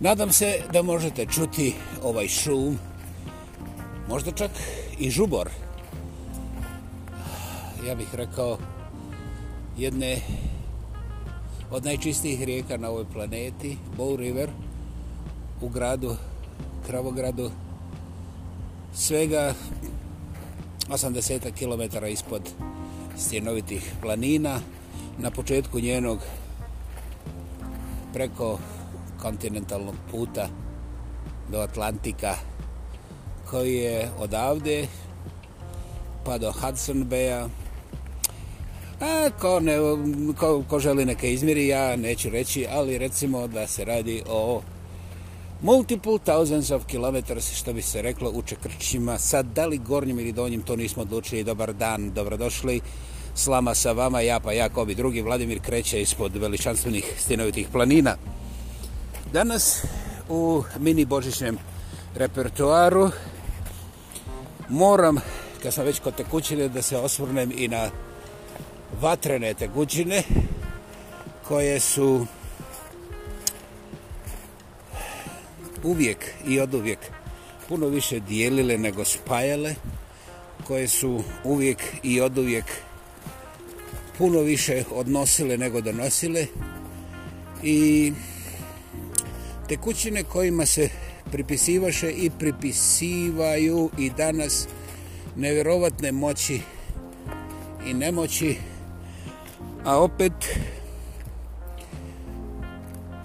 Nadam se da možete čuti ovaj šum, možda čak i žubor. Ja bih rekao jedne od najčistijih rijeka na ovoj planeti, Bow River, u gradu Kravogradu, svega 80 km ispod stjenovitih planina, na početku njenog preko kontinentalnog puta do Atlantika koji je odavde pa do Hudson Baya a ko, ne, ko, ko želi neke izmiri ja neću reći ali recimo da se radi o multiple thousands of kilometers što bi se reklo u Čekrčima sad da li gornjim ili donjim to nismo odlučili dobar dan, dobrodošli slama sa vama, ja pa ja kobi drugi Vladimir kreće ispod veličanstvenih stinovitih planina Danas u mini božićnem repertoaru moram, kad sam već kod tekućine, da se osvrnem i na vatrene tekućine koje su uvijek i od uvijek puno više dijelile nego spajale, koje su uvijek i od uvijek puno više odnosile nego donosile i tekućine kojima se pripisivaše i pripisivaju i danas nevjerovatne moći i nemoći. A opet,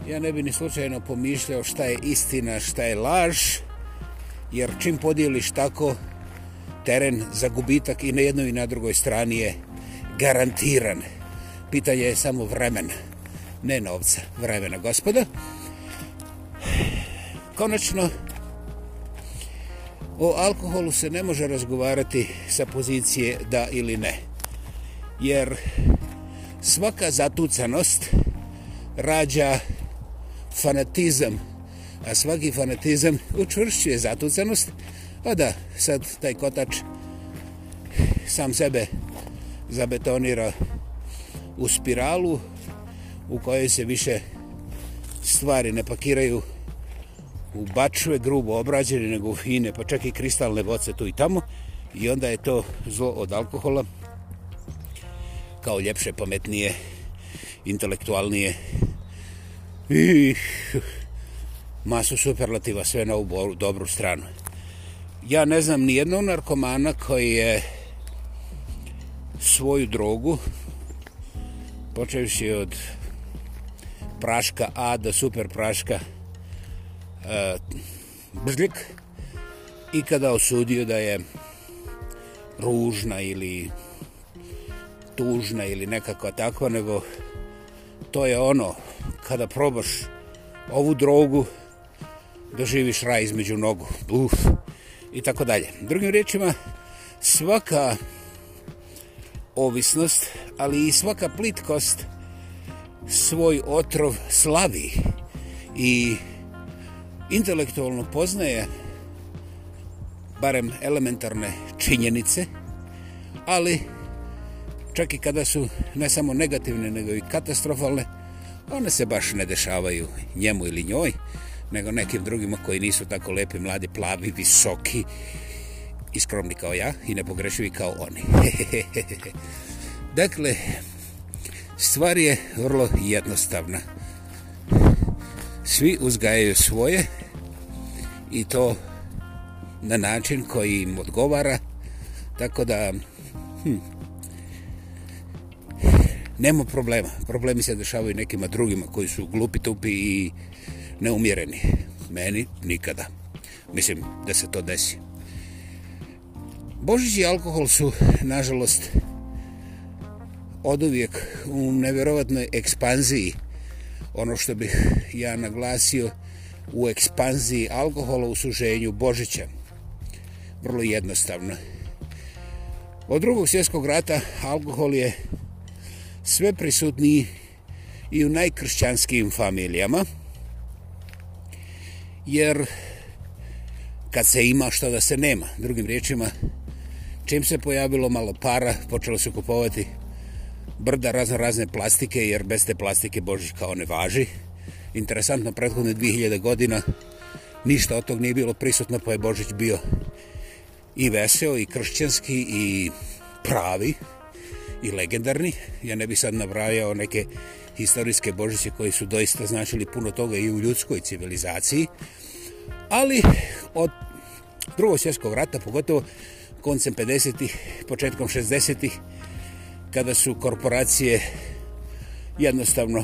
ja ne bi ni slučajno pomišljao šta je istina, šta je laž, jer čim podijeliš tako, teren za gubitak i na jednoj i na drugoj strani je garantiran. Pitanje je samo vremena, ne novca, vremena, gospoda. Gospoda konačno, o alkoholu se ne može razgovarati sa pozicije da ili ne. Jer svaka zatucanost rađa fanatizam, a svaki fanatizam učvršćuje zatucanost. A pa da, sad taj kotač sam sebe zabetonira u spiralu u kojoj se više stvari ne pakiraju u bačve grubo obrađene nego u fine, pa čak i kristalne boce tu i tamo. I onda je to zlo od alkohola kao ljepše, pametnije, intelektualnije. I masu superlativa sve na uboru, dobru stranu. Ja ne znam ni jednog narkomana koji je svoju drogu počeši od praška A do super praška e, brzljik i kada osudio da je ružna ili tužna ili nekako tako, nego to je ono, kada probaš ovu drogu, doživiš raj između nogu. Uf, i tako dalje. Drugim riječima, svaka ovisnost, ali i svaka plitkost svoj otrov slavi i intelektualno poznaje barem elementarne činjenice, ali čak i kada su ne samo negativne, nego i katastrofalne, one se baš ne dešavaju njemu ili njoj, nego nekim drugima koji nisu tako lepi, mladi, plavi, visoki i skromni kao ja i nepogrešivi kao oni. dakle, stvar je vrlo jednostavna svi uzgajaju svoje i to na način koji im odgovara tako da hm, nema problema problemi se dešavaju nekima drugima koji su glupi tupi i neumjereni meni nikada mislim da se to desi Božić i alkohol su nažalost od uvijek u neverovatnoj ekspanziji ono što bih ja naglasio u ekspanziji alkohola u suženju Božića. Vrlo jednostavno. Od drugog svjetskog rata alkohol je sve prisutniji i u najkršćanskim familijama, jer kad se ima što da se nema, drugim riječima, čim se pojavilo malo para, počelo se kupovati brda razno razne plastike, jer bez te plastike Božić kao ne važi. Interesantno, prethodne 2000 godina ništa od tog nije bilo prisutno, pa je Božić bio i veseo, i kršćanski, i pravi, i legendarni. Ja ne bih sad navrajao neke historijske Božiće koji su doista značili puno toga i u ljudskoj civilizaciji, ali od drugog svjetskog rata, pogotovo koncem 50-ih, početkom 60-ih, kada su korporacije jednostavno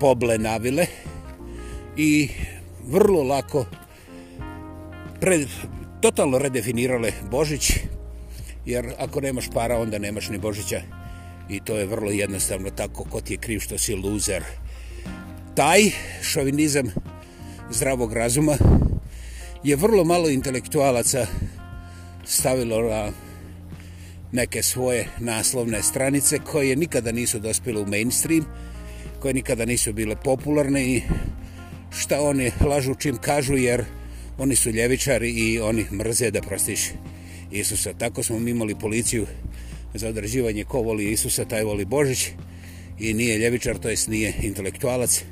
poble navile i vrlo lako pre, totalno redefinirale Božić, jer ako nemaš para, onda nemaš ni Božića i to je vrlo jednostavno tako, ko ti je kriv što si loser. Taj šovinizam zdravog razuma je vrlo malo intelektualaca stavilo na neke svoje naslovne stranice koje nikada nisu dospjele u mainstream, koje nikada nisu bile popularne i šta oni lažu čim kažu jer oni su ljevičari i oni mrze da prostiš Isusa. Tako smo imali policiju za održivanje ko voli Isusa, taj voli Božić i nije ljevičar, to jest nije intelektualac.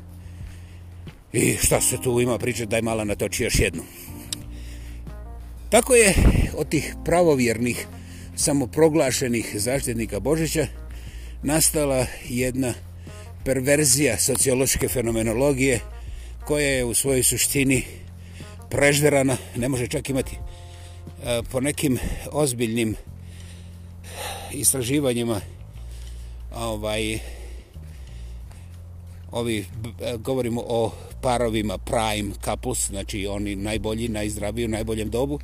I šta se tu ima priča, daj mala natoči još jednu. Tako je od tih pravovjernih samoproglašenih zaštitnika Božića nastala jedna perverzija sociološke fenomenologije koja je u svojoj suštini prežderana, ne može čak imati e, po nekim ozbiljnim istraživanjima ovaj ovi e, govorimo o parovima prime couples, znači oni najbolji, najzdraviji u najboljem dobu. Uh,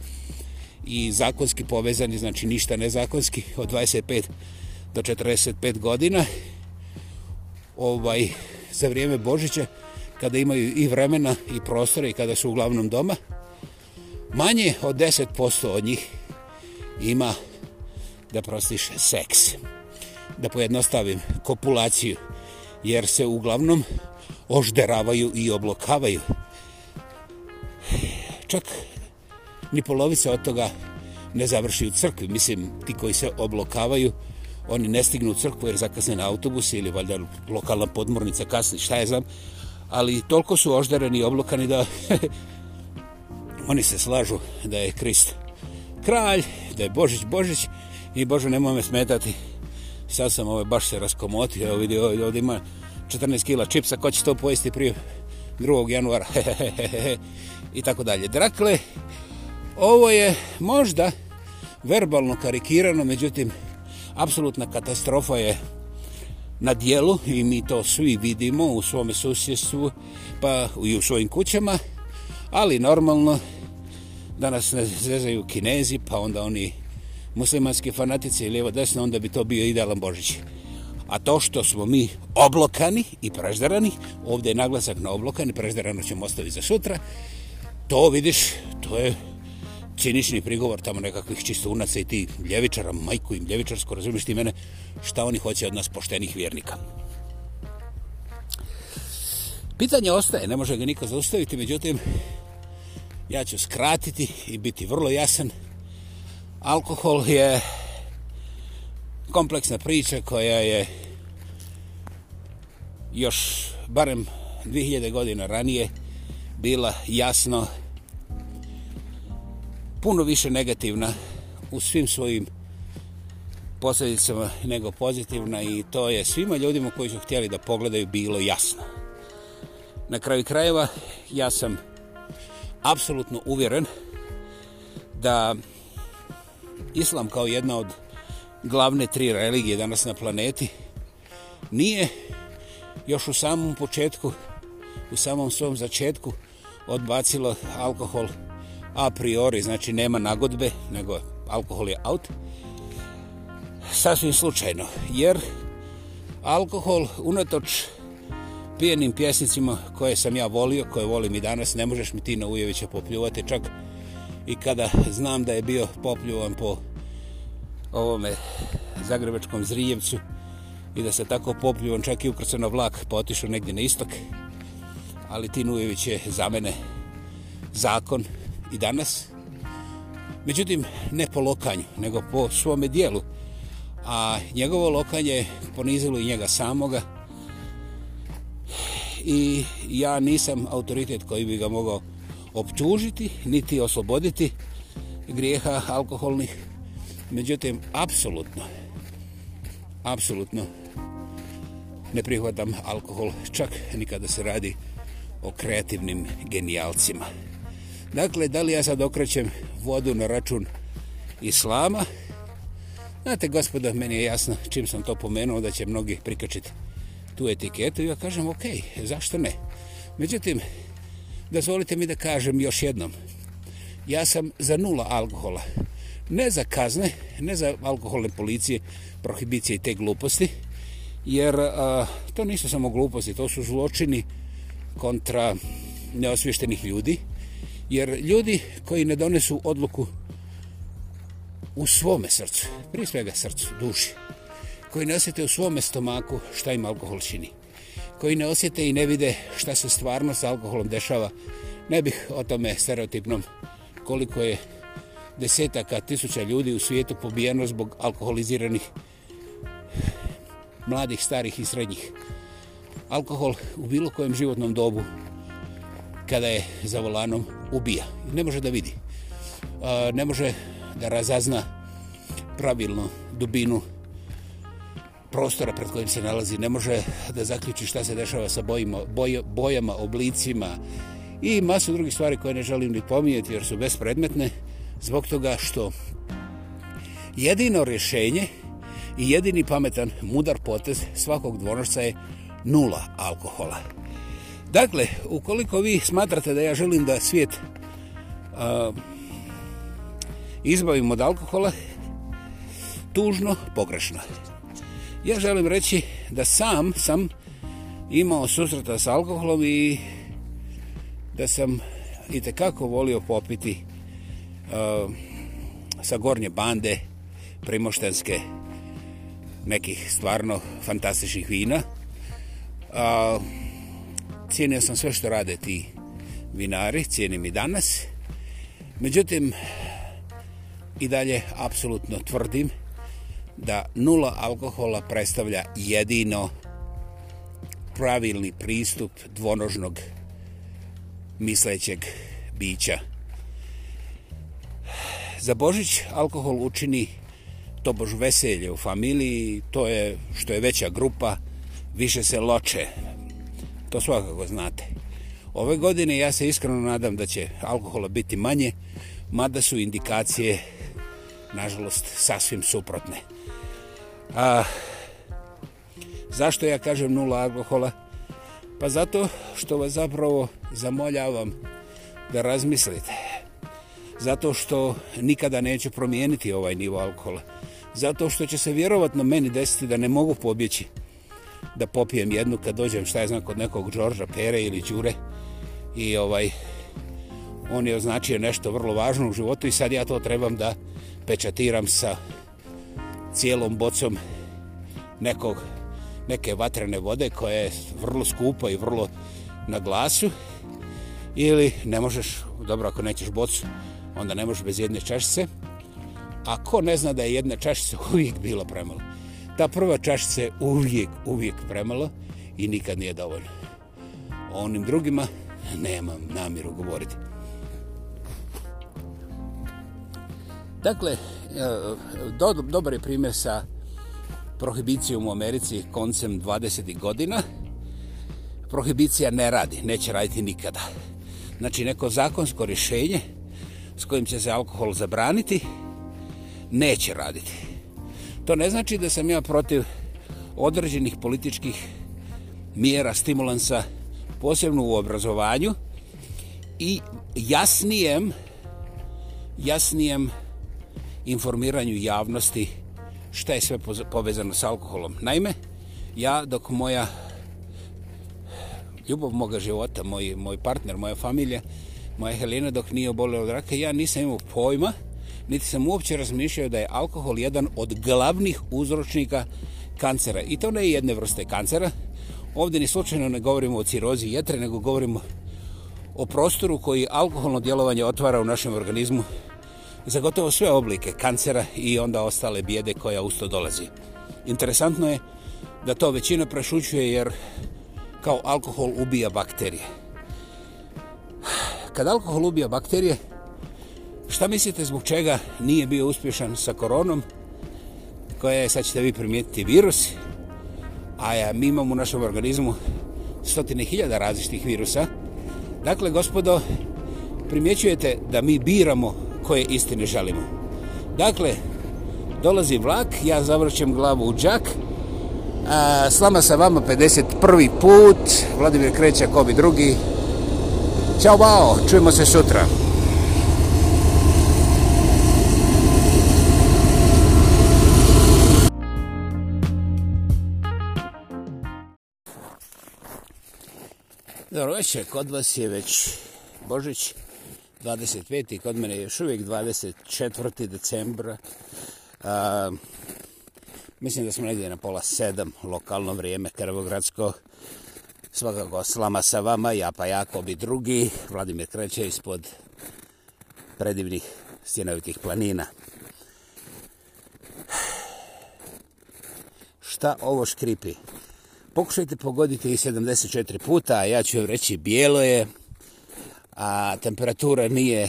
i zakonski povezani, znači ništa nezakonski, od 25 do 45 godina, ovaj, za vrijeme Božića, kada imaju i vremena i prostora i kada su uglavnom doma, manje od 10% od njih ima da prostiš seks. Da pojednostavim, kopulaciju, jer se uglavnom ožderavaju i oblokavaju. Čak ni polovica od toga ne završi u crkvi. Mislim, ti koji se oblokavaju, oni ne stignu u crkvu jer zakasne na autobus ili valjda lokalna podmornica kasni, šta je znam. Ali toliko su oždareni i oblokani da oni se slažu da je Krist kralj, da je Božić Božić i Bože nemoj me smetati. Sad sam ovaj baš se raskomotio, evo vidio ovdje, ovdje ima 14 kila čipsa, ko će to pojesti prije 2. januara i tako dalje. Drakle, Ovo je možda verbalno karikirano, međutim, apsolutna katastrofa je na dijelu i mi to svi vidimo u svome susjedstvu pa i u svojim kućama, ali normalno danas nas zezaju kinezi pa onda oni muslimanski fanatici lijevo desno, onda bi to bio idealan Božić. A to što smo mi oblokani i prežderani, ovdje je naglasak na oblokani, prežderano ćemo ostaviti za sutra, to vidiš, to je cinični prigovor tamo nekakvih čistunaca i ti ljevičara, majku im ljevičarsko, razumiješ ti mene, šta oni hoće od nas poštenih vjernika. Pitanje ostaje, ne može ga niko zaustaviti, međutim, ja ću skratiti i biti vrlo jasan. Alkohol je kompleksna priča koja je još barem 2000 godina ranije bila jasno puno više negativna u svim svojim posljedicama nego pozitivna i to je svima ljudima koji su htjeli da pogledaju bilo jasno. Na kraju krajeva ja sam apsolutno uvjeren da islam kao jedna od glavne tri religije danas na planeti nije još u samom početku, u samom svom začetku odbacilo alkohol, alkohol, a priori, znači nema nagodbe, nego alkohol je out, sasvim slučajno, jer alkohol, unatoč pijenim pjesnicima koje sam ja volio, koje volim i danas, ne možeš mi ti na Ujevića popljuvati, čak i kada znam da je bio popljuvan po ovome Zagrebačkom Zrijevcu i da se tako popljuvan čak i ukrcan na vlak pa otišao negdje na istok, ali Tin Ujević je za mene zakon i danas. Međutim, ne po lokanju, nego po svome dijelu. A njegovo lokanje ponizilo i njega samoga. I ja nisam autoritet koji bi ga mogao optužiti, niti osloboditi grijeha alkoholnih. Međutim, apsolutno, apsolutno ne prihvatam alkohol čak nikada se radi o kreativnim genijalcima. Muzika Dakle, da li ja sad okrećem vodu na račun islama? Znate, gospoda, meni je jasno čim sam to pomenuo da će mnogi prikačiti tu etiketu i ja kažem, ok, zašto ne? Međutim, dozvolite mi da kažem još jednom. Ja sam za nula alkohola. Ne za kazne, ne za alkoholne policije, prohibicije i te gluposti, jer a, to nisu samo gluposti, to su zločini kontra neosvještenih ljudi. Jer ljudi koji ne donesu odluku u svome srcu, prije svega srcu, duši, koji ne osjete u svome stomaku šta im alkohol čini, koji ne osjete i ne vide šta se stvarno sa alkoholom dešava, ne bih o tome stereotipnom koliko je desetaka tisuća ljudi u svijetu pobijeno zbog alkoholiziranih mladih, starih i srednjih. Alkohol u bilo kojem životnom dobu kada je za volanom ubija. Ne može da vidi. Ne može da razazna pravilno dubinu prostora pred kojim se nalazi. Ne može da zaključi šta se dešava sa bojima, bojama, oblicima i masu drugih stvari koje ne želim ni pominjati jer su bespredmetne zbog toga što jedino rješenje i jedini pametan mudar potez svakog dvonošca je nula alkohola. Dakle, ukoliko vi smatrate da ja želim da svijet uh, izbavim od alkohola, tužno, pogrešno. Ja želim reći da sam sam imao susreta s alkoholom i da sam i kako volio popiti uh, sa gornje bande primoštenske nekih stvarno fantastičnih vina. Uh, cijenio sam sve što rade ti vinari, cijenim i danas. Međutim, i dalje apsolutno tvrdim da nula alkohola predstavlja jedino pravilni pristup dvonožnog mislećeg bića. Za Božić alkohol učini to bož veselje u familiji, to je što je veća grupa, više se loče, To svakako znate. Ove godine ja se iskreno nadam da će alkohola biti manje, mada su indikacije, nažalost, sasvim suprotne. A, zašto ja kažem nula alkohola? Pa zato što vas zapravo zamoljavam da razmislite. Zato što nikada neću promijeniti ovaj nivo alkohola. Zato što će se vjerovatno meni desiti da ne mogu pobjeći da popijem jednu kad dođem šta je znam kod nekog Đorža Pere ili Đure i ovaj on je označio nešto vrlo važno u životu i sad ja to trebam da pečatiram sa cijelom bocom nekog, neke vatrene vode koja je vrlo skupa i vrlo na glasu ili ne možeš, dobro ako nećeš bocu onda ne možeš bez jedne čašice a ko ne zna da je jedna čašica uvijek bila premalo Ta prva čašica je uvijek, uvijek premala i nikad nije dovoljna. O onim drugima nemam namjeru govoriti. Dakle, e, do, dobar je primjer sa prohibicijom u Americi koncem 20. godina. Prohibicija ne radi, neće raditi nikada. Znači, neko zakonsko rješenje s kojim će se alkohol zabraniti, neće raditi. To ne znači da sam ja protiv određenih političkih mjera, stimulansa, posebno u obrazovanju i jasnijem, jasnijem informiranju javnosti šta je sve povezano s alkoholom. Naime, ja dok moja ljubav moga života, moj, moj partner, moja familija, moja Helena dok nije obolila od raka, ja nisam imao pojma niti sam uopće razmišljao da je alkohol jedan od glavnih uzročnika kancera. I to ne je jedne vrste kancera. Ovdje ni slučajno ne govorimo o cirozi jetre, nego govorimo o prostoru koji alkoholno djelovanje otvara u našem organizmu za gotovo sve oblike kancera i onda ostale bijede koja usto dolazi. Interesantno je da to većina prešućuje jer kao alkohol ubija bakterije. Kad alkohol ubija bakterije, Šta mislite zbog čega nije bio uspješan sa koronom, koja je, sad ćete vi primijetiti, virus, a mi imamo u našem organizmu stotine hiljada različitih virusa. Dakle, gospodo, primjećujete da mi biramo koje istine želimo. Dakle, dolazi vlak, ja zavrćem glavu u džak, a, slama sa vama 51. put, Vladimir Kreća, kobi drugi. Ćao, bao, čujemo se sutra. dobro večer, kod vas je već Božić 25. kod mene je još uvijek 24. decembra. A, mislim da smo negdje na pola sedam, lokalno vrijeme, Krvogradsko. Svakako slama sa vama, ja pa jako bi drugi, Vladimir Kreće ispod predivnih stjenovitih planina. Šta ovo škripi? pokušajte pogoditi i 74 puta, ja ću vam reći bijelo je, a temperatura nije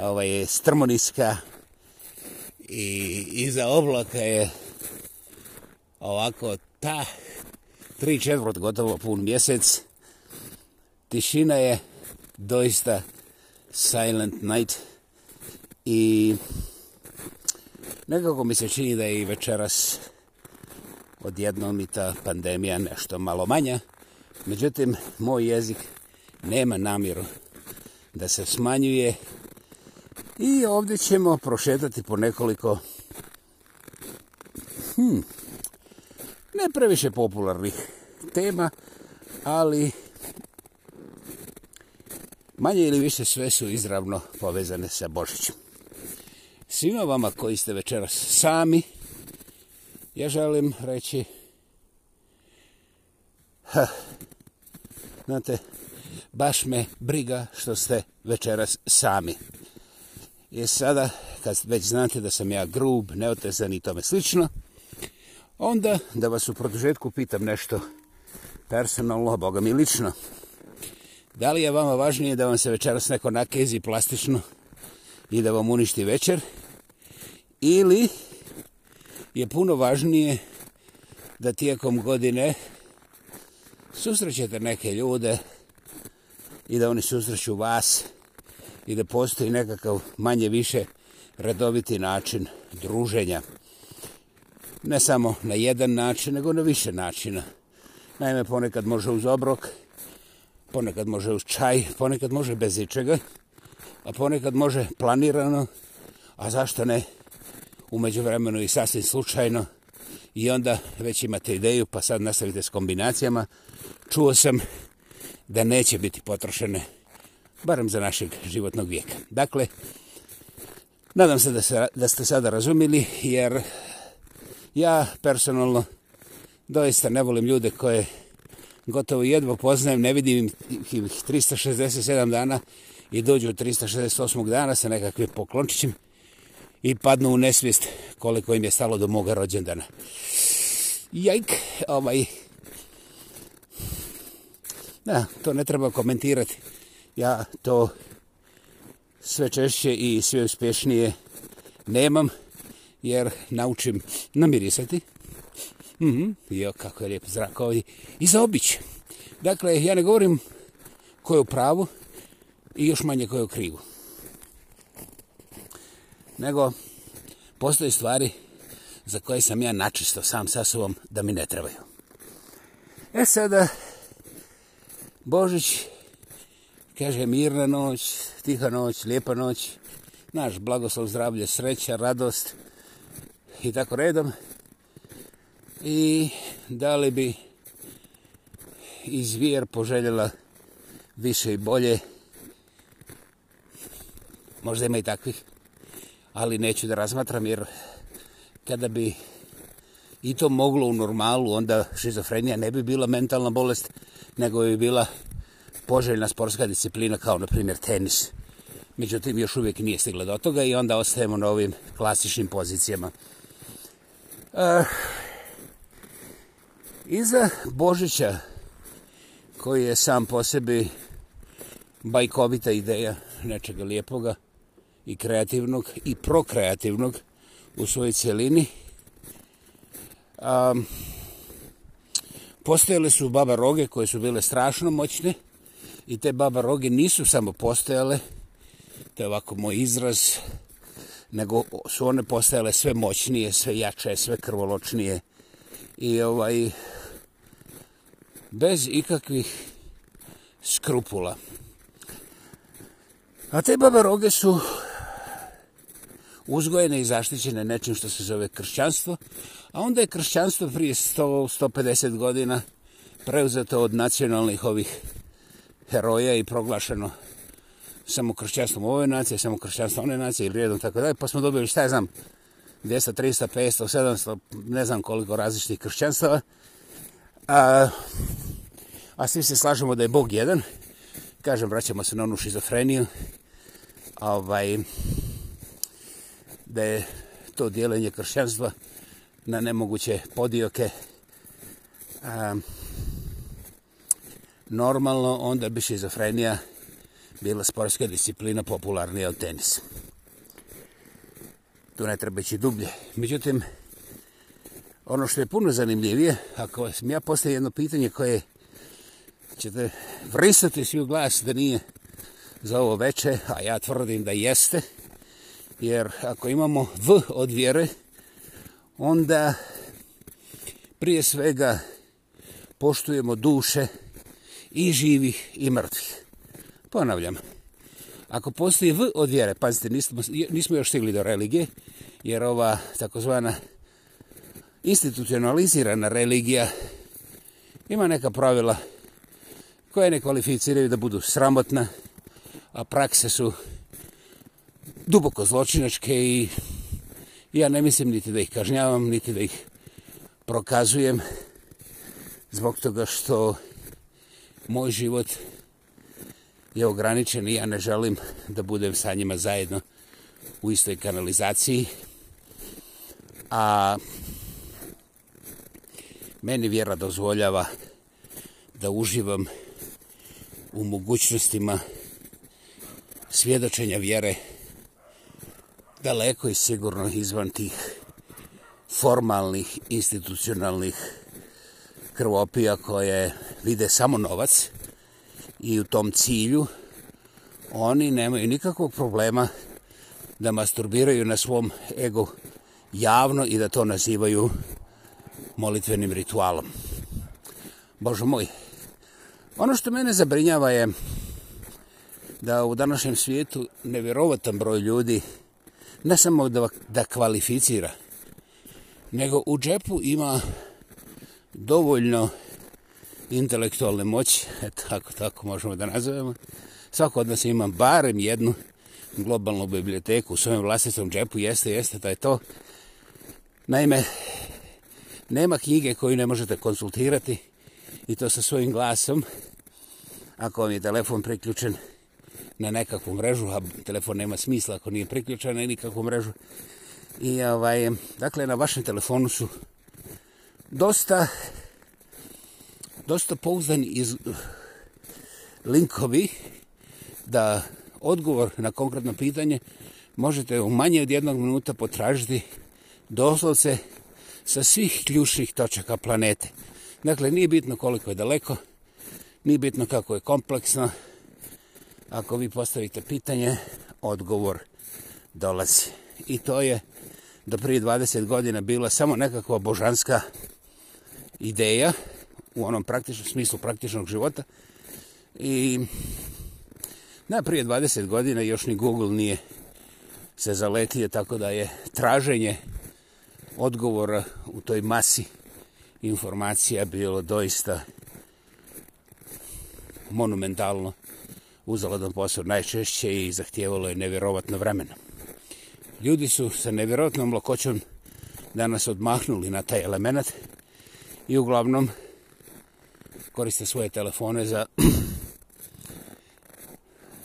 ovaj, strmoniska i iza oblaka je ovako ta tri četvrt gotovo pun mjesec. Tišina je doista silent night i nekako mi se čini da je i večeras uh, odjednom i ta pandemija nešto malo manja. Međutim, moj jezik nema namjeru da se smanjuje i ovdje ćemo prošetati po nekoliko hm, ne previše popularnih tema, ali manje ili više sve su izravno povezane sa Božićem. Svima vama koji ste večeras sami, ja želim reći ha, znate baš me briga što ste večeras sami i sada kad već znate da sam ja grub neotezan i tome slično onda da vas u produžetku pitam nešto personalno boga mi lično da li je vama važnije da vam se večeras neko nakezi plastično i da vam uništi večer ili je puno važnije da tijekom godine susrećete neke ljude i da oni susreću vas i da postoji nekakav manje više redoviti način druženja. Ne samo na jedan način, nego na više načina. Naime, ponekad može uz obrok, ponekad može uz čaj, ponekad može bez ičega, a ponekad može planirano, a zašto ne planirano? umeđu vremenu i sasvim slučajno i onda već imate ideju pa sad nastavite s kombinacijama. Čuo sam da neće biti potrošene barem za našeg životnog vijeka. Dakle, nadam se da, se da ste sada razumili jer ja personalno doista ne volim ljude koje gotovo jedvo poznajem, ne vidim ih 367 dana i dođu 368. dana sa nekakvim poklončićima i padnu u nesvijest koliko im je stalo do moga rođendana. Jajk, ovaj... Da, to ne treba komentirati. Ja to sve češće i sve uspješnije nemam, jer naučim namirisati. Mm -hmm. Jo, kako je lijep zrak ovdje. I za obić. Dakle, ja ne govorim ko je u pravu i još manje ko je u krivu nego postoje stvari za koje sam ja načisto sam sa sobom da mi ne trebaju. E sada, Božić, kaže mirna noć, tiha noć, lijepa noć, naš blagoslov zdravlje, sreća, radost i tako redom. I da li bi izvijer poželjela više i bolje, možda ima i takvih, ali neću da razmatram jer kada bi i to moglo u normalu, onda šizofrenija ne bi bila mentalna bolest, nego bi bila poželjna sportska disciplina kao, na primjer, tenis. Međutim, još uvijek nije stigla do toga i onda ostajemo na ovim klasičnim pozicijama. Uh, iza Božića, koji je sam po sebi bajkovita ideja nečega lijepoga, i kreativnog i prokreativnog u svojoj cijelini. Um, postojale su baba roge koje su bile strašno moćne i te baba roge nisu samo postojale, to je ovako moj izraz, nego su one postajale sve moćnije, sve jače, sve krvoločnije. I ovaj, bez ikakvih skrupula. A te baba roge su uzgojene i zaštićene nečim što se zove kršćanstvo, a onda je kršćanstvo prije 100-150 godina preuzeto od nacionalnih ovih heroja i proglašeno samo kršćanstvom ove nacije, samo kršćanstvom one nacije i redom tako dalje, pa smo dobili šta ja znam, 200, 300, 500, 700, ne znam koliko različitih kršćanstava. A, a svi se slažemo da je Bog jedan. Kažem, vraćamo se na onu šizofreniju. Ovaj, da je to dijelenje kršćanstva na nemoguće podioke a, normalno, onda bi šizofrenija bila sportska disciplina popularnija od tenisa. Tu ne treba ići dublje. Međutim, ono što je puno zanimljivije, ako sam ja postavio jedno pitanje koje ćete vrisati svi u glas da nije za ovo veče, a ja tvrdim da jeste, Jer ako imamo V od vjere, onda prije svega poštujemo duše i živih i mrtvih. Ponavljam, ako postoji V od vjere, pazite, nismo, nismo još stigli do religije, jer ova takozvana institucionalizirana religija ima neka pravila koje ne kvalificiraju da budu sramotna, a prakse su duboko zločinačke i ja ne mislim niti da ih kažnjavam, niti da ih prokazujem zbog toga što moj život je ograničen i ja ne želim da budem sa njima zajedno u istoj kanalizaciji. A meni vjera dozvoljava da uživam u mogućnostima svjedočenja vjere daleko i sigurno izvan tih formalnih, institucionalnih krvopija koje vide samo novac i u tom cilju oni nemaju nikakvog problema da masturbiraju na svom ego javno i da to nazivaju molitvenim ritualom. Bože moj, ono što mene zabrinjava je da u današnjem svijetu nevjerovatan broj ljudi ne samo da, da kvalificira, nego u džepu ima dovoljno intelektualne moći, eto, ako tako možemo da nazovemo. Svako od nas ima barem jednu globalnu biblioteku u svojem vlastnicom džepu, jeste, jeste, da je to. Naime, nema knjige koju ne možete konsultirati i to sa svojim glasom, ako vam je telefon priključen, na nekakvu mrežu, a telefon nema smisla ako nije priključen na nikakvu mrežu. I ovaj, dakle, na vašem telefonu su dosta, dosta pouzdani iz linkovi da odgovor na konkretno pitanje možete u manje od jednog minuta potražiti doslovce sa svih ključnih točaka planete. Dakle, nije bitno koliko je daleko, nije bitno kako je kompleksno, ako vi postavite pitanje, odgovor dolazi. I to je do prije 20 godina bila samo nekakva božanska ideja u onom praktičnom smislu praktičnog života. I na prije 20 godina još ni Google nije se zaletio, tako da je traženje odgovora u toj masi informacija bilo doista monumentalno uzaladan posao najčešće i zahtijevalo je nevjerovatno vremena. Ljudi su sa nevjerovatnom lakoćom danas odmahnuli na taj element i uglavnom koriste svoje telefone za...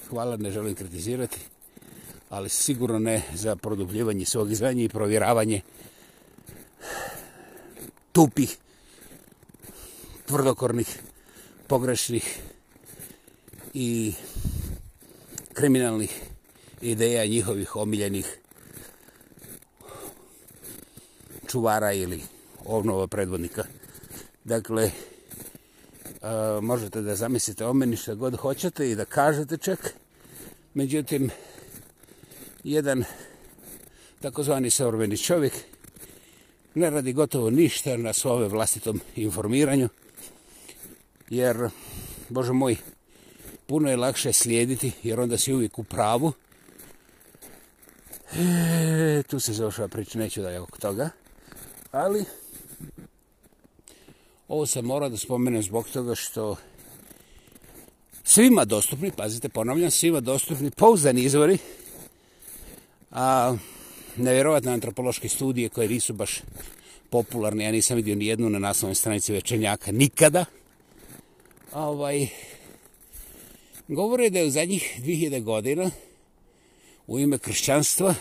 Hvala, ne želim kritizirati, ali sigurno ne za produbljivanje svog izvanja i provjeravanje tupih, tvrdokornih, pogrešnih i kriminalnih ideja njihovih omiljenih čuvara ili ovnova predvodnika. Dakle, a, možete da zamislite o meni što god hoćete i da kažete čak. Međutim, jedan takozvani savrbeni čovjek ne radi gotovo ništa na svoje vlastitom informiranju, jer, bože moj, puno je lakše slijediti, jer onda si uvijek u pravu. E, tu se završava priča, neću da je oko toga. Ali, ovo sam morao da spomenem zbog toga što svima dostupni, pazite, ponavljam, svima dostupni pouzdani izvori, a nevjerovatne antropološke studije koje nisu baš popularne, ja nisam vidio ni jednu na naslovnoj stranici Večenjaka nikada, ovaj, govore da je u zadnjih 2000 godina u ime kršćanstva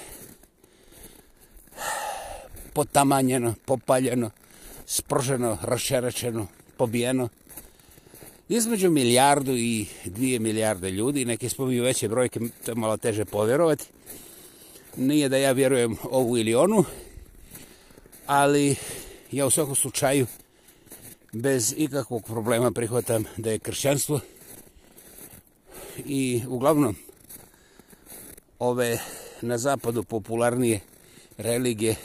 potamanjeno, popaljeno, sproženo, rašerečeno, pobijeno između milijardu i dvije milijarde ljudi, neke spominju veće brojke, to je malo teže povjerovati, nije da ja vjerujem ovu ili onu, ali ja u svakom slučaju bez ikakvog problema prihvatam da je kršćanstvo i uglavnom ove na zapadu popularnije religije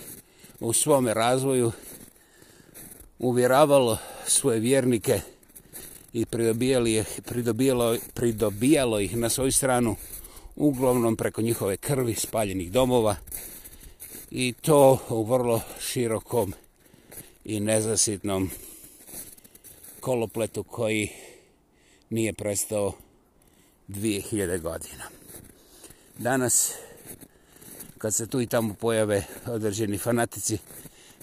u svome razvoju uvjeravalo svoje vjernike i pridobijalo ih, pridobijalo, pridobijalo ih na svoju stranu uglavnom preko njihove krvi spaljenih domova i to u vrlo širokom i nezasitnom kolopletu koji nije prestao 2000 godina. Danas, kad se tu i tamo pojave određeni fanatici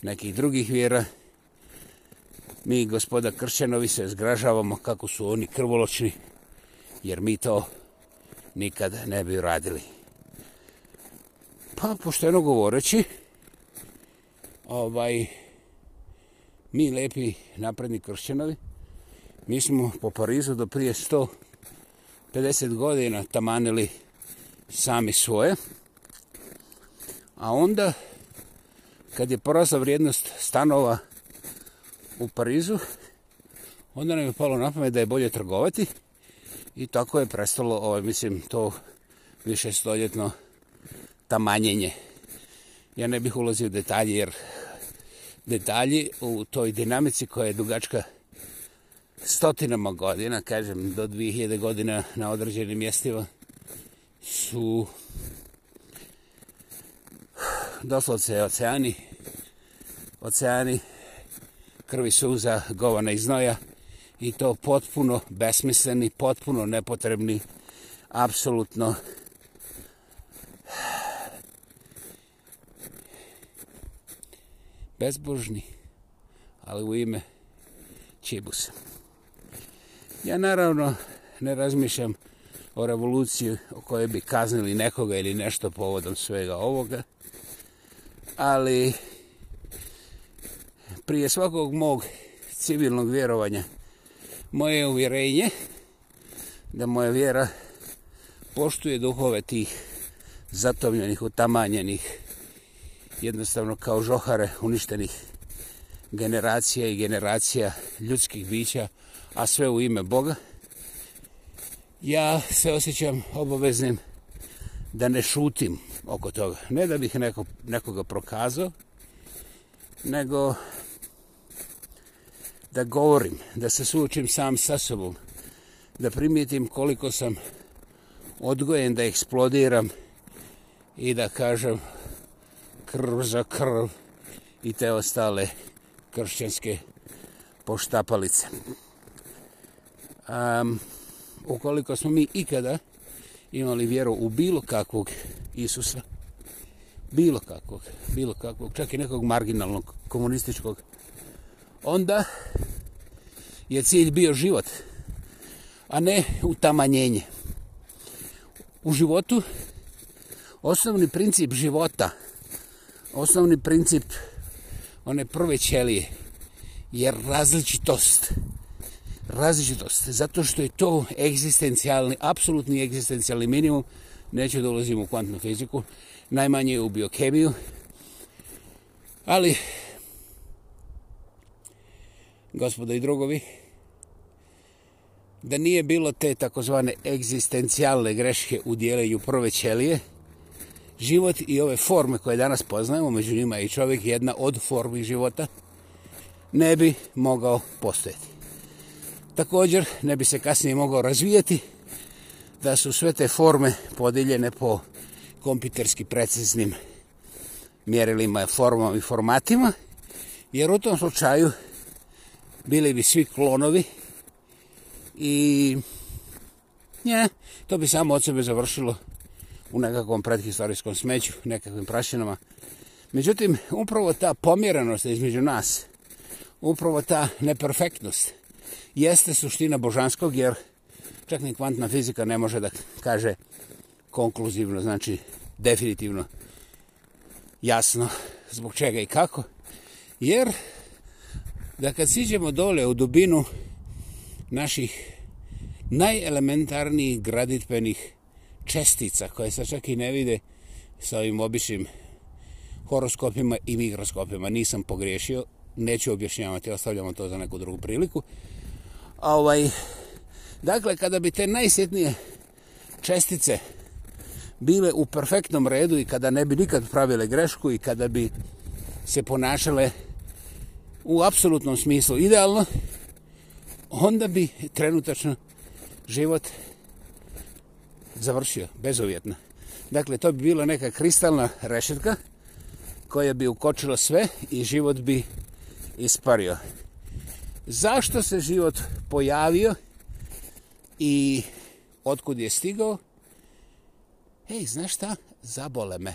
nekih drugih vjera, mi, gospoda Kršćanovi, se zgražavamo kako su oni krvoločni, jer mi to nikad ne bi radili. Pa, pošteno govoreći, ovaj, mi lepi napredni kršćanovi, mi smo po Parizu do prije 50 godina tamanili sami svoje. A onda, kad je porasla vrijednost stanova u Parizu, onda nam je palo na pamet da je bolje trgovati i tako je prestalo, ovaj, mislim, to više stoljetno tamanjenje. Ja ne bih ulazio u detalje, jer detalji u toj dinamici koja je dugačka stotinama godina, kažem, do 2000 godina na određenim mjestima su doslovce oceani, oceani krvi suza, govana i znoja i to potpuno besmisleni, potpuno nepotrebni, apsolutno bezbožni, ali u ime Čibusa. Ja naravno ne razmišljam o revoluciji o kojoj bi kaznili nekoga ili nešto povodom svega ovoga, ali prije svakog mog civilnog vjerovanja moje uvjerenje da moja vjera poštuje duhove tih zatomljenih, utamanjenih, jednostavno kao žohare uništenih generacija i generacija ljudskih bića a sve u ime Boga, ja se osjećam obaveznim da ne šutim oko toga. Ne da bih neko, nekoga prokazao, nego da govorim, da se suočim sam sa sobom, da primijetim koliko sam odgojen da eksplodiram i da kažem krv za krv i te ostale kršćanske poštapalice. Muzika um, ukoliko smo mi ikada imali vjeru u bilo kakvog Isusa, bilo kakvog, bilo kakvog, čak i nekog marginalnog, komunističkog, onda je cilj bio život, a ne utamanjenje. U životu osnovni princip života, osnovni princip one prve ćelije je različitost različitost, zato što je to egzistencijalni, apsolutni egzistencijalni minimum, neću da ulazim u kvantnu fiziku, najmanje u biokemiju, ali gospoda i drugovi, da nije bilo te takozvane egzistencijalne greške u dijelenju prve ćelije, život i ove forme koje danas poznajemo, među njima i čovjek, jedna od formi života, ne bi mogao postojati. Također, ne bi se kasnije mogao razvijati da su sve te forme podeljene po kompiterski preciznim mjerilima, formama i formatima, jer u tom slučaju bili bi svi klonovi i nje, to bi samo od sebe završilo u nekakvom prethistorijskom smeću, nekakvim prašinama. Međutim, upravo ta pomjerenost između nas, upravo ta neperfektnost, jeste suština božanskog, jer čak ni kvantna fizika ne može da kaže konkluzivno, znači definitivno jasno zbog čega i kako. Jer da kad siđemo dole u dubinu naših najelementarnijih graditbenih čestica koje se čak i ne vide sa ovim običnim horoskopima i mikroskopima. Nisam pogriješio, neću objašnjavati, ostavljamo to za neku drugu priliku. Uh, ovaj, dakle, kada bi te najsjetnije čestice bile u perfektnom redu i kada ne bi nikad pravile grešku i kada bi se ponašale u apsolutnom smislu idealno, onda bi trenutačno život završio bezovjetno. Dakle, to bi bila neka kristalna rešetka koja bi ukočila sve i život bi ispario zašto se život pojavio i otkud je stigao, hej, znaš šta, zabole me.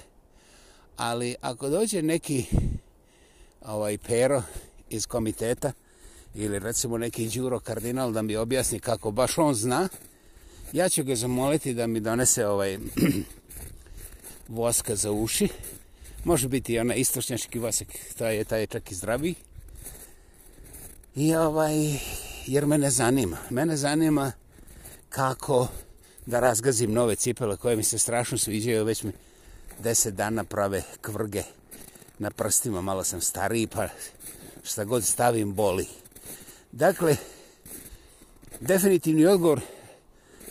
Ali ako dođe neki ovaj pero iz komiteta ili recimo neki džuro kardinal da mi objasni kako baš on zna, ja ću ga zamoliti da mi donese ovaj voska za uši. Može biti i onaj istočnjački vasak, taj je, taj je čak i zdraviji. I ovaj, jer mene zanima. Mene zanima kako da razgazim nove cipele koje mi se strašno sviđaju. Već mi deset dana prave kvrge na prstima. Malo sam stariji pa šta god stavim boli. Dakle, definitivni odgovor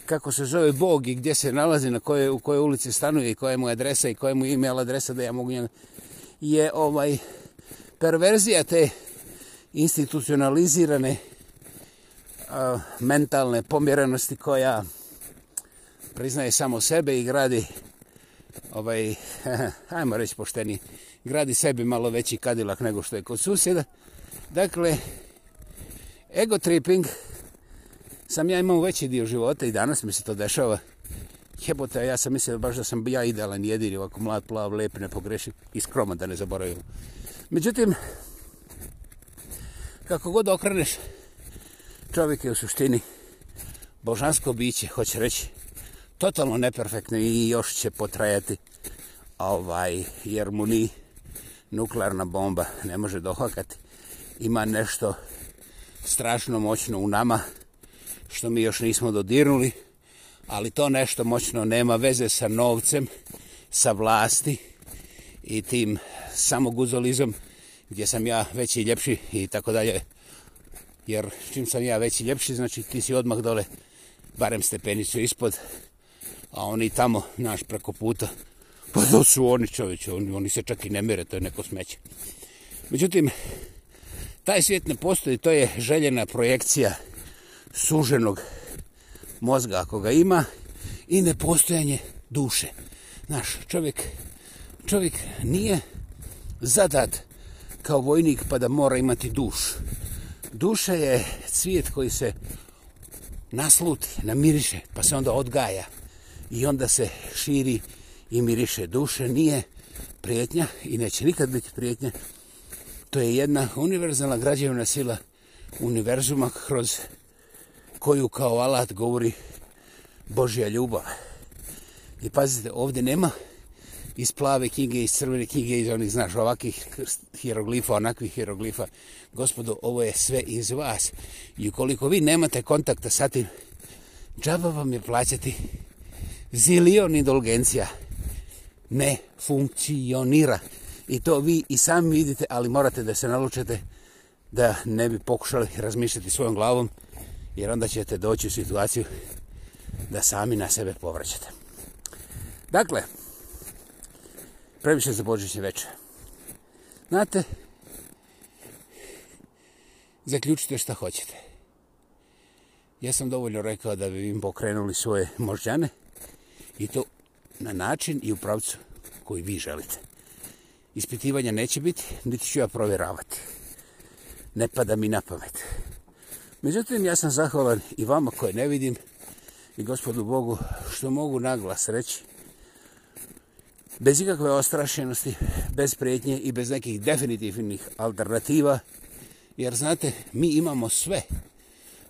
kako se zove Bog i gdje se nalazi, na koje, u kojoj ulici stanuje i koja je mu adresa i koja je mu email adresa da ja mogu njega, je ovaj perverzija te institucionalizirane a, mentalne pomjerenosti koja priznaje samo sebe i gradi ovaj, ajmo reći pošteni, gradi sebi malo veći kadilak nego što je kod susjeda. Dakle, ego tripping sam ja imao veći dio života i danas mi se to dešava. Jebote, ja sam mislio baš da sam ja idealan jedini, ovako mlad, plav, lep, ne pogrešim i skroman da ne zaboravim. Međutim, kako god okreneš, čovjek je u suštini božansko biće, hoće reći, totalno neperfektno i još će potrajati ovaj, jer mu ni nuklearna bomba ne može dohakati. Ima nešto strašno moćno u nama, što mi još nismo dodirnuli, ali to nešto moćno nema veze sa novcem, sa vlasti i tim samoguzolizom, guzolizom, gdje sam ja veći i ljepši i tako dalje. Jer čim sam ja veći i ljepši, znači ti si odmah dole, barem stepenicu ispod, a oni tamo, naš preko puta, pa to su oni čoveče, oni, oni se čak i ne mire, to je neko smeće. Međutim, taj svijet ne postoji, to je željena projekcija suženog mozga, ako ga ima, i nepostojanje duše. Naš čovjek, čovjek nije zadat kao vojnik pa da mora imati duš. Duša je cvijet koji se nasluti, namiriše, pa se onda odgaja i onda se širi i miriše. Duše nije prijetnja i neće nikad biti prijetnja. To je jedna univerzalna građevna sila univerzuma kroz koju kao alat govori Božja ljubav. I pazite, ovdje nema iz plave knjige, iz crvene knjige, iz onih, znaš, ovakvih hieroglifa, onakvih hieroglifa. Gospodo, ovo je sve iz vas. I ukoliko vi nemate kontakta sa tim, džaba vam je plaćati zilion indulgencija. Ne funkcionira. I to vi i sami vidite, ali morate da se nalučete da ne bi pokušali razmišljati svojom glavom, jer onda ćete doći u situaciju da sami na sebe povraćate. Dakle, previše za Božiće veče. Znate, zaključite šta hoćete. Ja sam dovoljno rekao da bi im pokrenuli svoje možđane i to na način i u pravcu koji vi želite. Ispitivanja neće biti, niti ću ja provjeravati. Ne pada mi na pamet. Međutim, ja sam zahvalan i vama koje ne vidim i gospodu Bogu što mogu naglas reći bez ikakve ostrašenosti, bez prijetnje i bez nekih definitivnih alternativa, jer znate, mi imamo sve,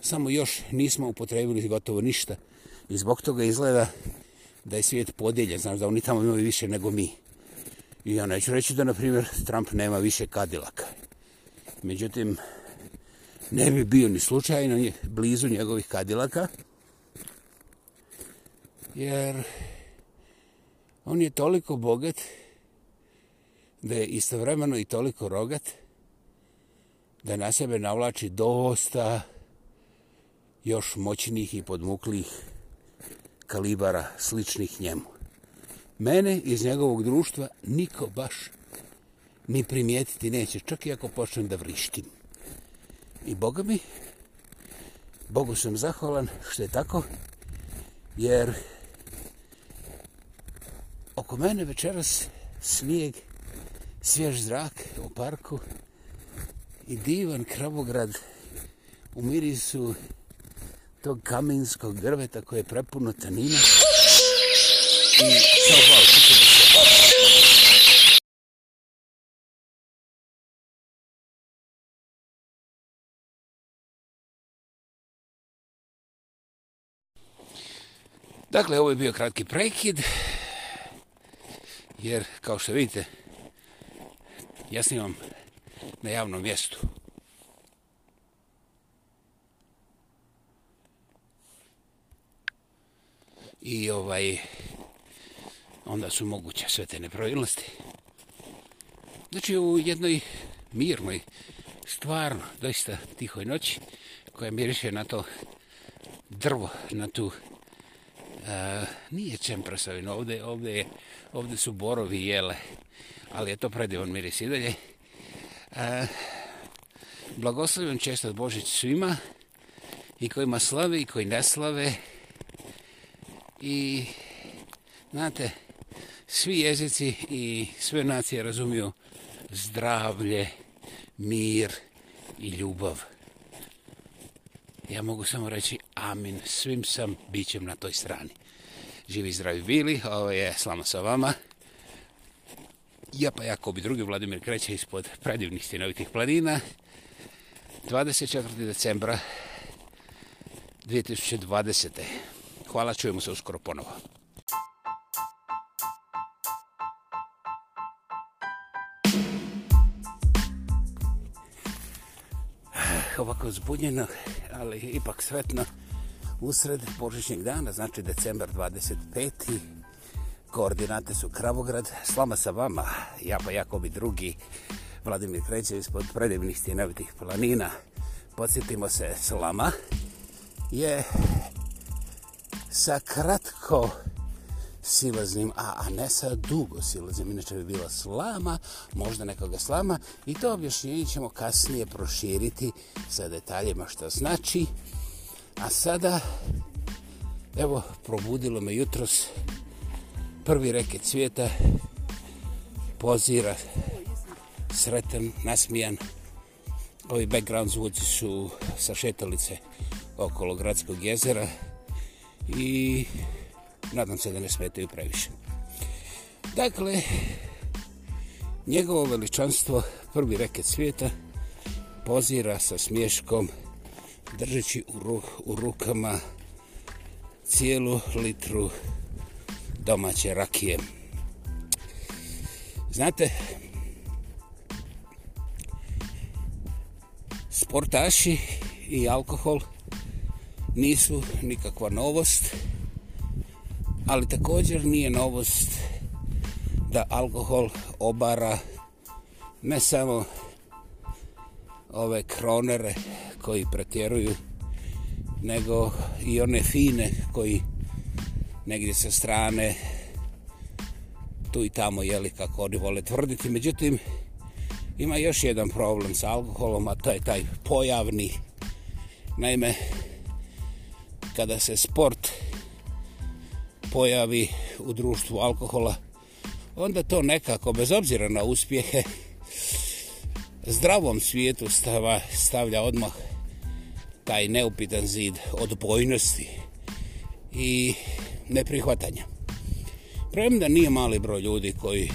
samo još nismo upotrebili gotovo ništa. I zbog toga izgleda da je svijet podijeljen, znaš da oni tamo imaju više nego mi. I ja neću reći da, na primjer, Trump nema više kadilaka. Međutim, ne bi bio ni slučajno blizu njegovih kadilaka, jer On je toliko bogat da je istovremeno i toliko rogat da na sebe navlači dosta još moćnih i podmuklih kalibara sličnih njemu. Mene iz njegovog društva niko baš ni primijetiti neće, čak i ako počnem da vrištim. I Boga mi, Bogu sam zahvalan što je tako, jer oko mene večeras snijeg, svjež zrak u parku i divan kravograd u mirisu tog kaminskog drveta koje je prepuno tanina. I Dakle, ovo je bio kratki prekid jer kao što vidite ja snimam na javnom mjestu i ovaj onda su moguće sve te nepravilnosti znači u jednoj mirnoj stvarno doista tihoj noći koja miriše na to drvo na tu Uh, nije čempresavino, ovdje, ovdje je uh, ovde su borovi jele, ali je to predivan miris i dalje. E, blagoslovim čestat Božić svima, i kojima slave i koji ne slave. I, znate, svi jezici i sve nacije razumiju zdravlje, mir i ljubav. Ja mogu samo reći amin, svim sam bićem na toj strani živi zdravi bili, ovo je slama sa vama. Ja pa jako bi drugi Vladimir kreće ispod predivnih stinovitih planina. 24. decembra 2020. Hvala, čujemo se uskoro ponovo. ovako zbunjeno, ali ipak sretno usred božićnjeg dana, znači decembar 25. Koordinate su Kravograd, slama sa vama, ja pa jako bi drugi, Vladimir Krećev ispod predivnih stjenovitih planina. Podsjetimo se, slama je sa kratko silaznim, a, a ne sa dugo silaznim, inače bi bila slama, možda nekoga slama, i to objašnjenje ćemo kasnije proširiti sa detaljima što znači. A sada, evo, probudilo me jutros, prvi reket svijeta, pozira, sretan, nasmijan. Ovi background zvuci su sa šetalice okolo gradskog jezera i nadam se da ne smetaju previše. Dakle, njegovo veličanstvo, prvi reket svijeta, pozira sa smješkom, držeći u, ruk, u rukama cijelu litru domaće rakije. Znate, sportaši i alkohol nisu nikakva novost, ali također nije novost da alkohol obara ne samo ove kronere, koji pretjeruju, nego i one fine koji negdje sa strane tu i tamo jeli kako oni vole tvrditi. Međutim, ima još jedan problem sa alkoholom, a to je taj pojavni. Naime, kada se sport pojavi u društvu alkohola, onda to nekako, bez obzira na uspjehe, zdravom svijetu stava, stavlja odmah taj neupitan zid odbojnosti i neprihvatanja. Prema da nije mali broj ljudi koji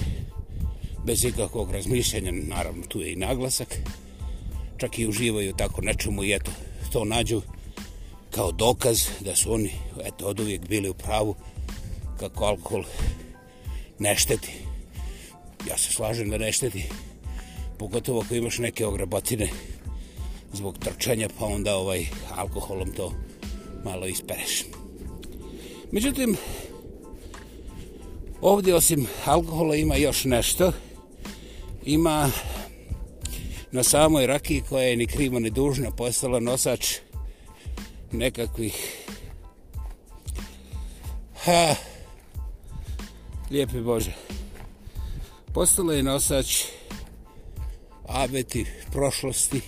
bez ikakvog razmišljenja, naravno tu je i naglasak, čak i uživaju tako nečemu i eto, to nađu kao dokaz da su oni eto, od uvijek bili u pravu kako alkohol ne šteti. Ja se slažem da ne šteti, pogotovo ako imaš neke ogrebotine zbog trčanja, pa onda ovaj alkoholom to malo ispereš. Međutim, ovdje osim alkohola ima još nešto. Ima na samoj rakiji koja je ni krivo ni dužna postala nosač nekakvih ha lijepi Bože postala je nosač abeti prošlosti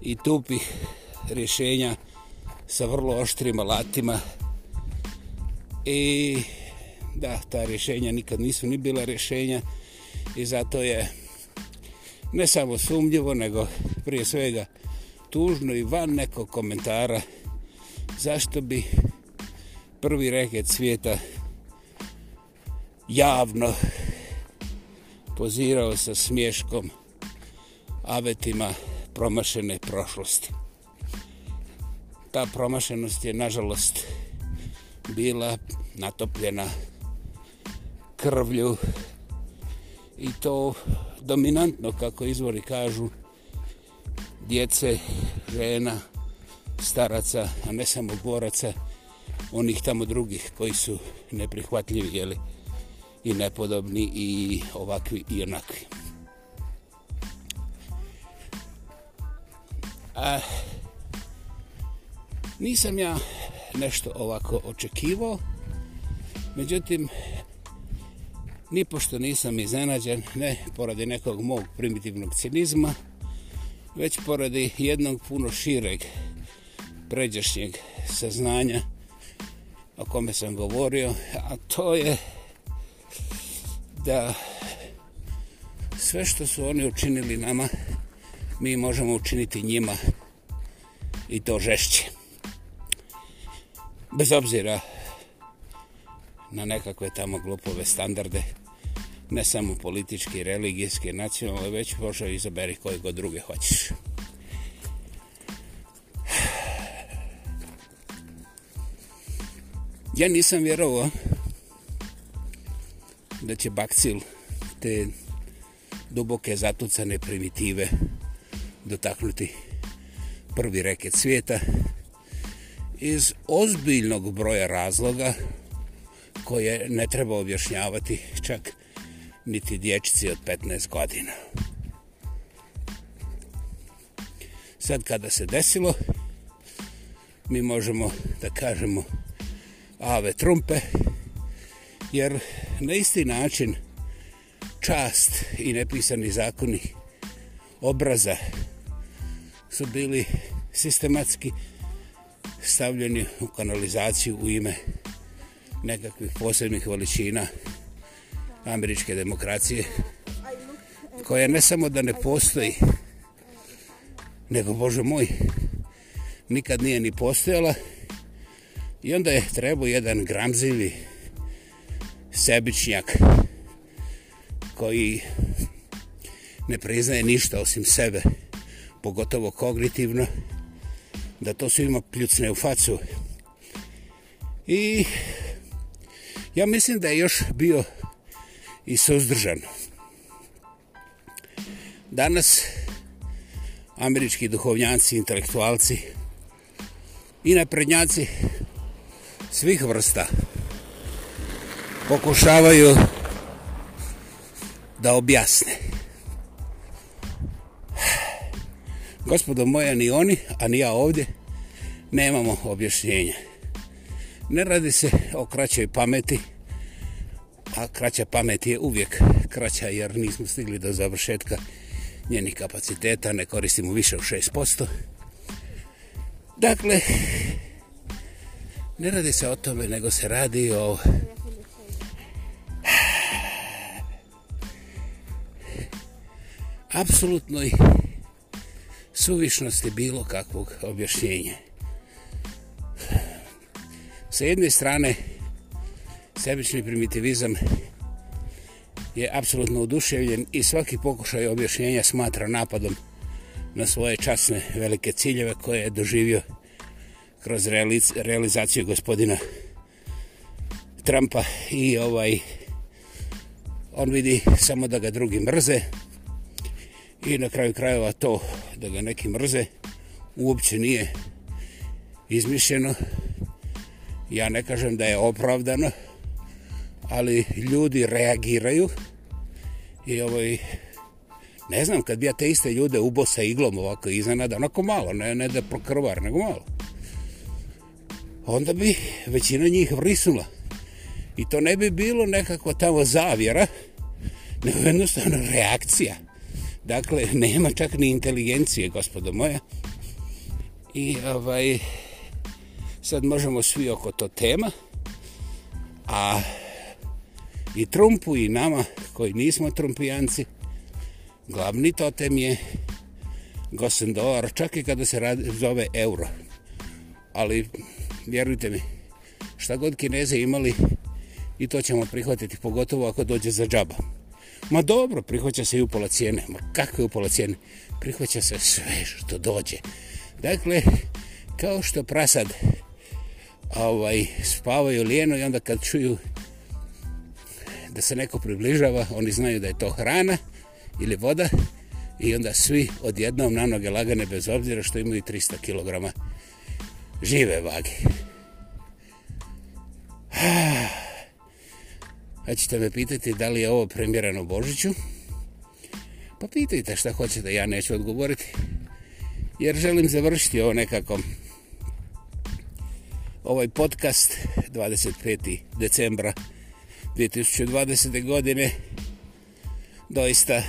i tupih rješenja sa vrlo oštrim alatima i da, ta rješenja nikad nisu ni bila rješenja i zato je ne samo sumljivo, nego prije svega tužno i van nekog komentara zašto bi prvi reket svijeta javno pozirao sa smješkom avetima promašene prošlosti. Ta promašenost je, nažalost, bila natopljena krvlju i to dominantno, kako izvori kažu, djece, žena, staraca, a ne samo boraca, onih tamo drugih koji su neprihvatljivi, jel'i? i nepodobni i ovakvi i onakvi. E, nisam ja nešto ovako očekivao, međutim, nipošto nisam iznenađen, ne poradi nekog mog primitivnog cinizma, već poradi jednog puno šireg pređašnjeg saznanja o kome sam govorio, a to je da sve što su oni učinili nama, mi možemo učiniti njima i to žešće. Bez obzira na nekakve tamo glupove standarde, ne samo politički, religijski, nacionalni, već možda izaberi koji god druge hoćeš. Ja nisam vjerovao da će bakcil te duboke zatucane primitive dotaknuti prvi reket svijeta iz ozbiljnog broja razloga koje ne treba objašnjavati čak niti dječici od 15 godina. Sad kada se desilo, mi možemo da kažemo ave trumpe, jer na isti način čast i nepisani zakoni obraza su bili sistematski stavljeni u kanalizaciju u ime nekakvih posebnih veličina američke demokracije koja ne samo da ne postoji nego Bože moj nikad nije ni postojala i onda je trebao jedan gramzivi sebičnjak koji ne priznaje ništa osim sebe, pogotovo kognitivno, da to svi ima pljucne u facu. I ja mislim da je još bio i suzdržan. Danas američki duhovnjanci, intelektualci i naprednjaci svih vrsta, pokušavaju da objasne. Gospodo moja, ni oni, a ni ja ovdje, nemamo objašnjenja. Ne radi se o kraćoj pameti, a kraća pamet je uvijek kraća jer nismo stigli do završetka njenih kapaciteta, ne koristimo više od 6%. Dakle, ne radi se o tome, nego se radi o apsolutnoj suvišnosti bilo kakvog objašnjenja. Sa jedne strane, sebični primitivizam je apsolutno oduševljen i svaki pokušaj objašnjenja smatra napadom na svoje časne velike ciljeve koje je doživio kroz realiz realizaciju gospodina Trumpa i ovaj on vidi samo da ga drugi mrze i na kraju krajeva to da ga neki mrze uopće nije izmišljeno. Ja ne kažem da je opravdano, ali ljudi reagiraju i ovaj, ne znam, kad bi ja te iste ljude ubo sa iglom ovako iznenada, onako malo, ne, ne da prokrvar, nego malo, onda bi većina njih vrisnula. I to ne bi bilo nekako tamo zavjera, nego jednostavno reakcija. Dakle, nema čak ni inteligencije, gospodo moja. I ovaj, sad možemo svi oko to tema, a i Trumpu i nama koji nismo Trumpijanci, glavni totem je Gosen dolar, čak i kada se radi, zove euro. Ali, vjerujte mi, šta god kineze imali, i to ćemo prihvatiti, pogotovo ako dođe za džaba. Ma dobro, prihvaća se i upola cijene. Ma kako je upola cijene? Prihvaća se sve što dođe. Dakle, kao što prasad ovaj, spavaju lijeno i onda kad čuju da se neko približava, oni znaju da je to hrana ili voda i onda svi odjednom na noge lagane bez obzira što imaju 300 kg žive vage. Ah. A ćete me pitati da li je ovo premjerano Božiću? Pa pitajte šta hoćete, ja neću odgovoriti. Jer želim završiti ovo nekako. Ovaj podcast 25. decembra 2020. godine doista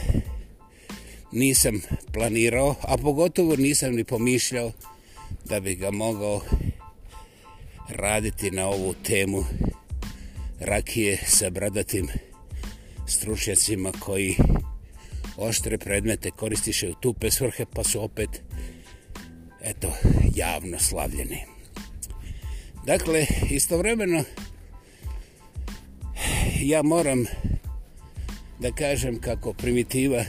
nisam planirao, a pogotovo nisam ni pomišljao da bi ga mogao raditi na ovu temu rakije sa bradatim stručnjacima koji oštre predmete koristiše u tupe svrhe pa su opet eto javno slavljeni. Dakle, istovremeno ja moram da kažem kako primitiva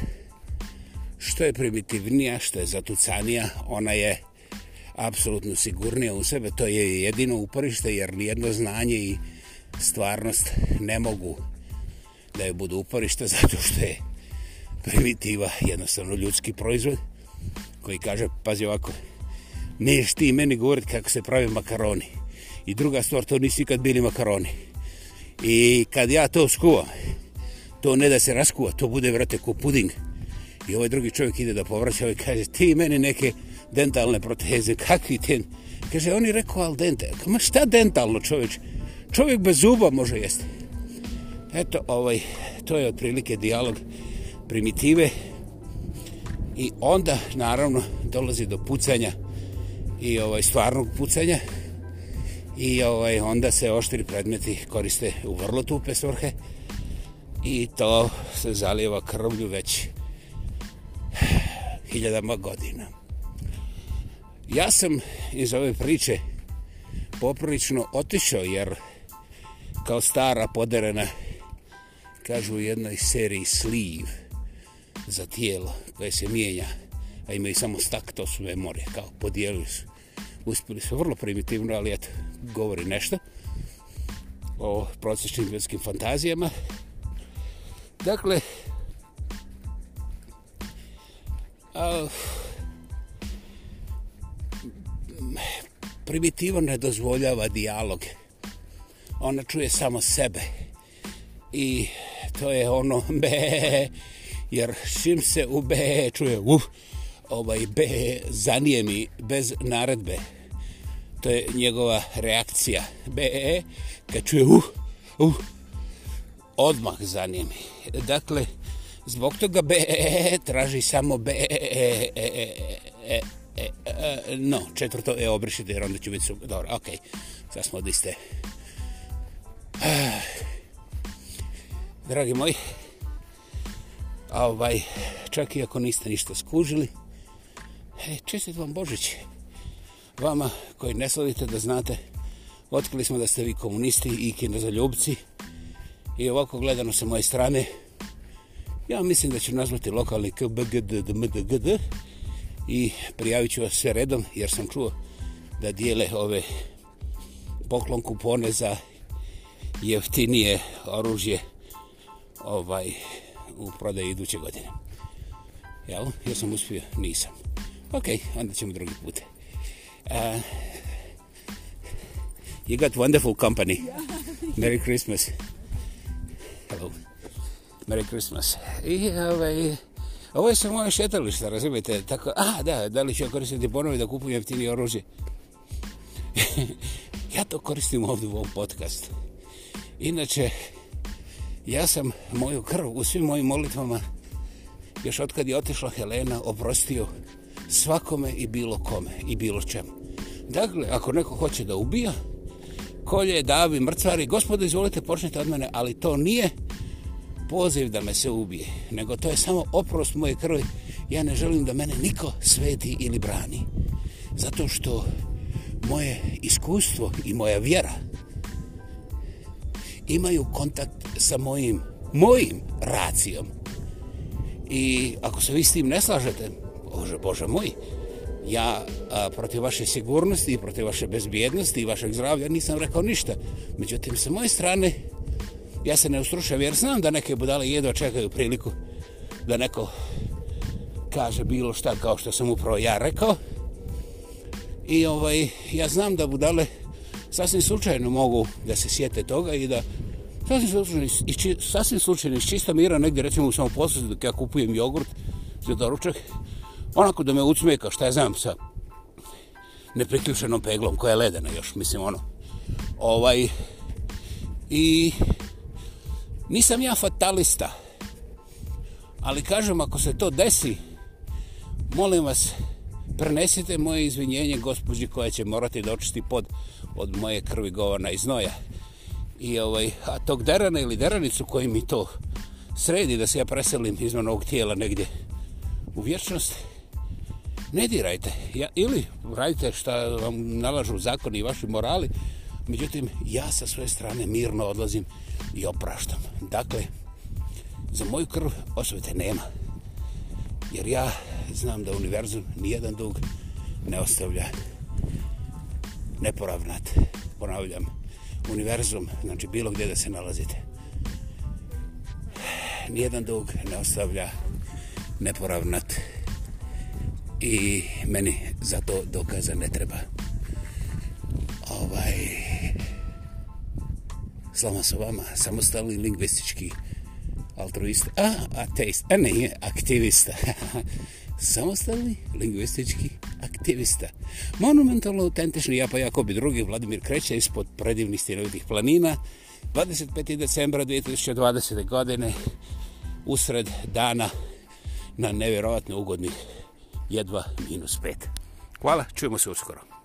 što je primitivnija, što je zatucanija, ona je apsolutno sigurnija u sebe, to je jedino uporište jer nijedno znanje i je stvarnost ne mogu da je budu uporište zato što je primitiva jednostavno ljudski proizvod koji kaže, pazi ovako, neš ti meni govoriti kako se pravi makaroni. I druga stvar, to nisi kad bili makaroni. I kad ja to skuvam, to ne da se raskuva, to bude vrate ko puding. I ovaj drugi čovjek ide da povraća i ovaj kaže, ti meni neke dentalne proteze, kakvi ten? Kaže, oni rekao, al dente, ma šta dentalno čovječe? čovjek bez zuba može jesti. Eto, ovaj, to je otprilike dijalog primitive i onda, naravno, dolazi do pucanja i ovaj stvarnog pucanja i ovaj onda se oštri predmeti koriste u vrlo tupe svrhe i to se zalijeva krvlju već hiljadama godina. Ja sam iz ove priče poprilično otišao jer kao stara poderena kažu u jednoj seriji sleeve za tijelo koje se mijenja a imaju samo stak to su memorije kao podijelili su uspili su vrlo primitivno ali eto govori nešto o procesnim ljudskim fantazijama dakle a, primitivno ne dozvoljava dijaloge ona čuje samo sebe. I to je ono be, jer čim se u be čuje uf, uh, ovaj be zanijemi bez naredbe. To je njegova reakcija. Be, kad čuje uf, uh, uf, uh, odmah zanijemi. Dakle, zbog toga be traži samo be, e, e, e, no, četvrto je obrišite jer onda ću biti su, dobro, okej, okay. sad smo odiste. ste. Dragi moji, a ovaj, čak i ako niste ništa skužili, e, čestit vam Božić. Vama koji ne slavite da znate, otkrili smo da ste vi komunisti i kinozaljubci. I ovako gledano sa moje strane, ja mislim da ću nazvati lokalni KBGDMDGD i prijavit ću vas sve redom jer sam čuo da dijele ove poklon kupone za jeftinije oružje ovaj u prodaju iduće godine. Jel? Ja sam uspio? Nisam. Ok, onda ćemo drugi put. Uh, you got wonderful company. Yeah. Merry Christmas. Hello. Merry Christmas. I ovaj, ovo je samo šetalište, razumijete? Tako, a, da, da li ću ja koristiti ponovi da kupujem jeftinije oružje? ja to koristim ovdje u ovom podcastu. Inače, ja sam moju krv u svim mojim molitvama još od kad je otišla Helena oprostio svakome i bilo kome i bilo čemu. Dakle, ako neko hoće da ubija, kolje, davi, mrcvari, gospode, izvolite, počnite od mene, ali to nije poziv da me se ubije, nego to je samo oprost moje krvi. Ja ne želim da mene niko sveti ili brani. Zato što moje iskustvo i moja vjera imaju kontakt sa mojim, mojim racijom. I ako se vi s tim ne slažete, Bože, Bože moj, ja a, protiv vaše sigurnosti i protiv vaše bezbjednosti i vašeg zdravlja nisam rekao ništa. Međutim, sa moje strane, ja se ne ustrušam jer znam da neke budale jedva čekaju priliku da neko kaže bilo šta kao što sam upravo ja rekao. I ovaj, ja znam da budale... dale sasvim slučajno mogu da se sjete toga i da sasvim slučajno, i či, sasvim slučajno iz čista mira negdje recimo u samom poslu dok ja kupujem jogurt za doručak onako da me ucmeka šta ja znam sa nepriključenom peglom koja je ledena još mislim ono ovaj i nisam ja fatalista ali kažem ako se to desi molim vas prenesite moje izvinjenje gospođi koja će morati da očisti pod od moje krvi govana i znoja. I ovaj, a tog derana ili deranicu koji mi to sredi da se ja preselim iz onog tijela negdje u vječnost, ne dirajte. Ja, ili radite šta vam nalažu zakoni i vaši morali, međutim, ja sa svoje strane mirno odlazim i opraštam. Dakle, za moju krv osvete nema. Jer ja znam da univerzum nijedan dug ne ostavlja neporavnat, ponavljam, univerzum, znači bilo gdje da se nalazite. Nijedan dug ne ostavlja neporavnat i meni za to dokaza ne treba. Ovaj, slavno su vama, samostalni lingvistički altruista, a, ateist, a e, ne, aktivista. samostalni lingvistički aktivista. Monumentalno autentični, ja pa jako bi drugi, Vladimir Kreća ispod predivnih stinovitih planina, 25. decembra 2020. godine, usred dana na nevjerovatno ugodnih jedva minus pet. Hvala, čujemo se uskoro.